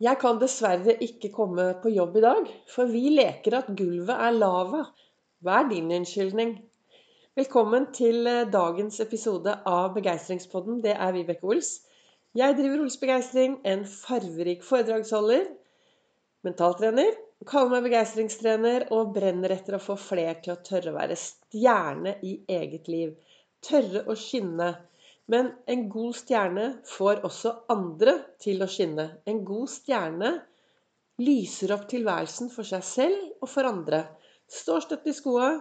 Jeg kan dessverre ikke komme på jobb i dag, for vi leker at gulvet er lava. Hva er din unnskyldning? Velkommen til eh, dagens episode av Begeistringspodden. Det er Vibeke Ols. Jeg driver Ols Begeistring, en farverik foredragsholder, mentaltrener, kaller meg begeistringstrener og brenner etter å få fler til å tørre å være stjerne i eget liv. Tørre å skinne men en god stjerne får også andre til å skinne. En god stjerne lyser opp tilværelsen for seg selv og for andre. Står støtt i skoa,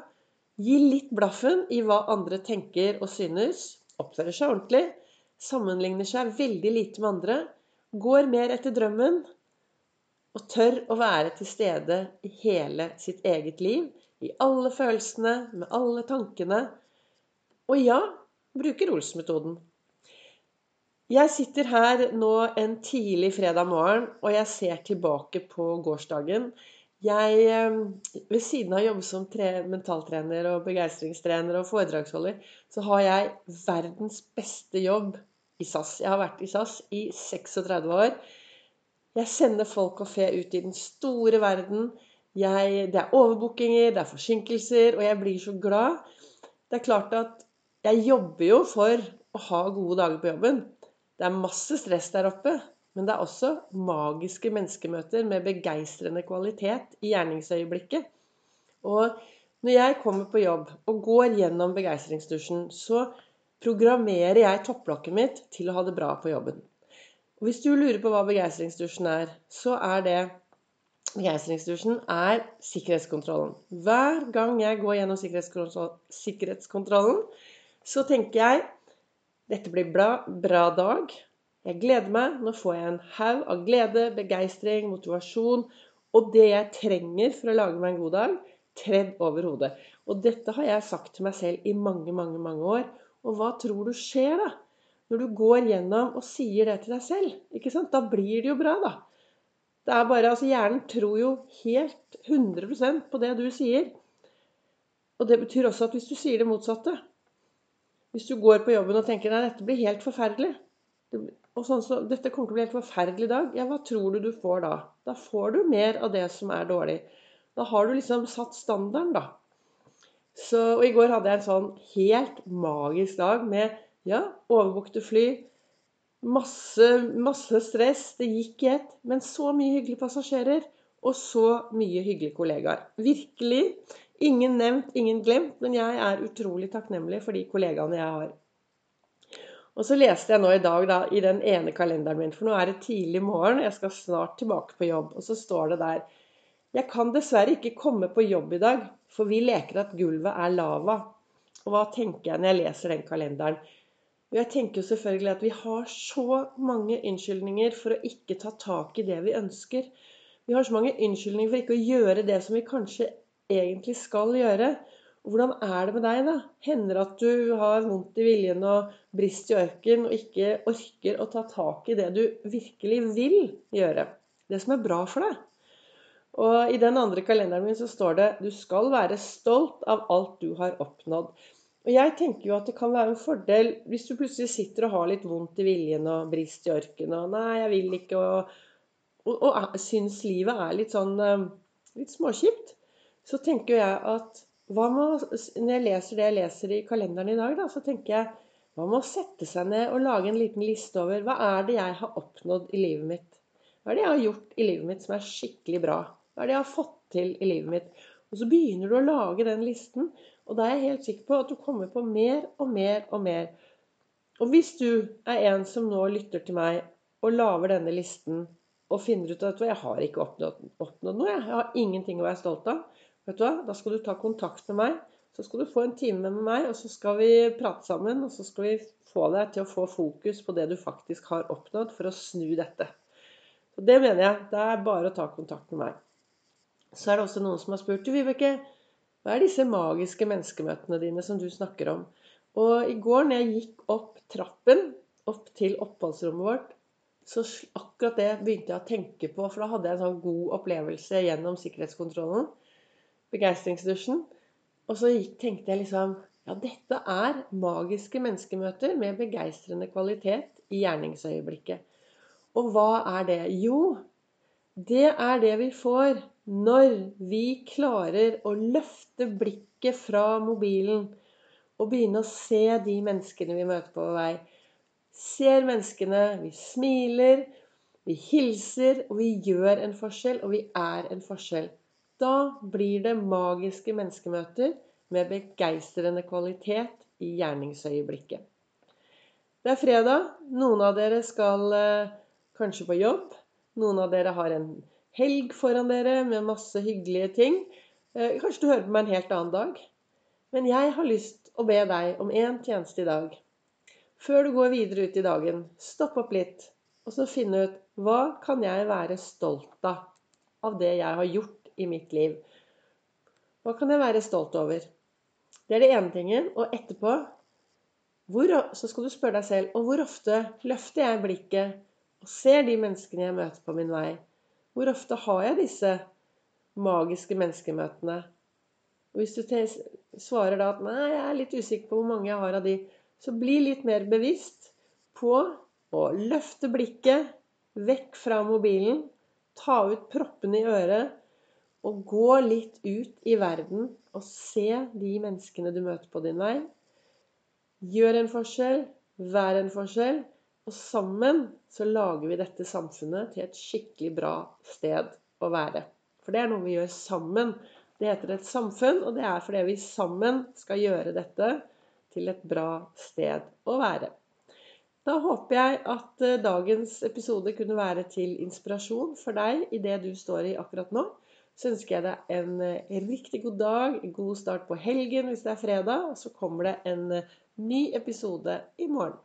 gir litt blaffen i hva andre tenker og synes, oppfører seg ordentlig, sammenligner seg veldig lite med andre, går mer etter drømmen og tør å være til stede i hele sitt eget liv. I alle følelsene, med alle tankene. Og ja, bruker Ols-metoden. Jeg sitter her nå en tidlig fredag morgen, og jeg ser tilbake på gårsdagen. Jeg, eh, ved siden av å jobbe som mentaltrener og begeistringstrener og foredragsholder, så har jeg verdens beste jobb i SAS. Jeg har vært i SAS i 36 år. Jeg sender folk og fe ut i den store verden. Jeg, det er overbookinger, det er forsinkelser, og jeg blir så glad. Det er klart at jeg jobber jo for å ha gode dager på jobben. Det er masse stress der oppe, men det er også magiske menneskemøter med begeistrende kvalitet i gjerningsøyeblikket. Og når jeg kommer på jobb og går gjennom begeistringsdusjen, så programmerer jeg topplokket mitt til å ha det bra på jobben. Og hvis du lurer på hva begeistringsdusjen er, så er det Begeistringsdusjen er sikkerhetskontrollen. Hver gang jeg går gjennom sikkerhetskontrollen, så tenker jeg dette blir bra, bra dag. Jeg gleder meg. Nå får jeg en haug av glede, begeistring, motivasjon og det jeg trenger for å lage meg en god dag, tredd over hodet. Og dette har jeg sagt til meg selv i mange, mange, mange år. Og hva tror du skjer, da? Når du går gjennom og sier det til deg selv. ikke sant? Da blir det jo bra, da. Det er bare, altså Hjernen tror jo helt 100% på det du sier. Og det betyr også at hvis du sier det motsatte, hvis du går på jobben og tenker at dette blir helt forferdelig og sånn så, Dette kommer til å bli helt forferdelig i dag. Ja, hva tror du du får da? Da får du mer av det som er dårlig. Da har du liksom satt standarden, da. Så, og i går hadde jeg en sånn helt magisk dag med ja, overbukte fly. Masse, masse stress. Det gikk i ett. Men så mye hyggelige passasjerer. Og så mye hyggelige kollegaer. Virkelig Ingen nevnt, ingen glemt, men jeg er utrolig takknemlig for de kollegaene jeg har. Og så leste jeg nå i dag da, i den ene kalenderen min, for nå er det tidlig morgen, jeg skal snart tilbake på jobb, og så står det der Jeg kan dessverre ikke komme på jobb i dag, for vi leker at gulvet er lava. Og hva tenker jeg når jeg leser den kalenderen? Jeg tenker jo selvfølgelig at vi har så mange unnskyldninger for å ikke ta tak i det vi ønsker. Vi har så mange unnskyldninger for ikke å gjøre det som vi kanskje egentlig skal gjøre. Hvordan er det med deg, da? Hender det at du har vondt i viljen og brist i ørken og ikke orker å ta tak i det du virkelig vil gjøre? Det som er bra for deg. Og i den andre kalenderen min så står det 'Du skal være stolt av alt du har oppnådd'. Og jeg tenker jo at det kan være en fordel hvis du plutselig sitter og har litt vondt i viljen og brist i ørken og 'Nei, jeg vil ikke', og, og, og syns livet er litt sånn eh, litt småkjipt så tenker jeg at med, Når jeg leser det jeg leser i kalenderen i dag, da, så tenker jeg hva med å sette seg ned og lage en liten liste over hva er det jeg har oppnådd i livet mitt? Hva er det jeg har gjort i livet mitt som er skikkelig bra? Hva er det jeg har fått til i livet mitt? Og så begynner du å lage den listen, og da er jeg helt sikker på at du kommer på mer og mer og mer. Og hvis du er en som nå lytter til meg og lager denne listen og finner ut at jeg har ikke oppnådd, oppnådd noe, jeg har ingenting å være stolt av, Vet du hva? Da skal du ta kontakt med meg. Så skal du få en time med meg, og så skal vi prate sammen. Og så skal vi få deg til å få fokus på det du faktisk har oppnådd, for å snu dette. Og det mener jeg. Det er bare å ta kontakt med meg. Så er det også noen som har spurt du, Vibeke, hva er disse magiske menneskemøtene dine som du snakker om? Og i går når jeg gikk opp trappen opp til oppholdsrommet vårt, så akkurat det begynte jeg å tenke på, for da hadde jeg en sånn god opplevelse gjennom sikkerhetskontrollen begeistringsdusjen. Og så tenkte jeg liksom Ja, dette er magiske menneskemøter med begeistrende kvalitet i gjerningsøyeblikket. Og hva er det? Jo, det er det vi får når vi klarer å løfte blikket fra mobilen og begynne å se de menneskene vi møter på vei. Ser menneskene, vi smiler, vi hilser, og vi gjør en forskjell, og vi er en forskjell. Da blir det magiske menneskemøter med begeistrende kvalitet i gjerningsøyeblikket. Det er fredag. Noen av dere skal eh, kanskje på jobb. Noen av dere har en helg foran dere med masse hyggelige ting. Eh, kanskje du hører på meg en helt annen dag. Men jeg har lyst å be deg om én tjeneste i dag. Før du går videre ut i dagen, stopp opp litt og så finne ut hva kan jeg være stolt av av det jeg har gjort i mitt liv. Hva kan jeg være stolt over? Det er det ene tingen. Og etterpå hvor, så skal du spørre deg selv og hvor ofte løfter jeg blikket og ser de menneskene jeg møter på min vei? Hvor ofte har jeg disse magiske menneskemøtene? Og hvis du svarer da at nei, jeg er litt usikker på hvor mange jeg har av de, så bli litt mer bevisst på å løfte blikket vekk fra mobilen, ta ut proppene i øret og gå litt ut i verden og se de menneskene du møter på din vei. Gjør en forskjell, vær en forskjell, og sammen så lager vi dette samfunnet til et skikkelig bra sted å være. For det er noe vi gjør sammen. Det heter et samfunn, og det er fordi vi sammen skal gjøre dette til et bra sted å være. Da håper jeg at eh, dagens episode kunne være til inspirasjon for deg i det du står i akkurat nå så ønsker jeg deg en eh, riktig god dag, god start på helgen hvis det er fredag. Og så kommer det en eh, ny episode i morgen.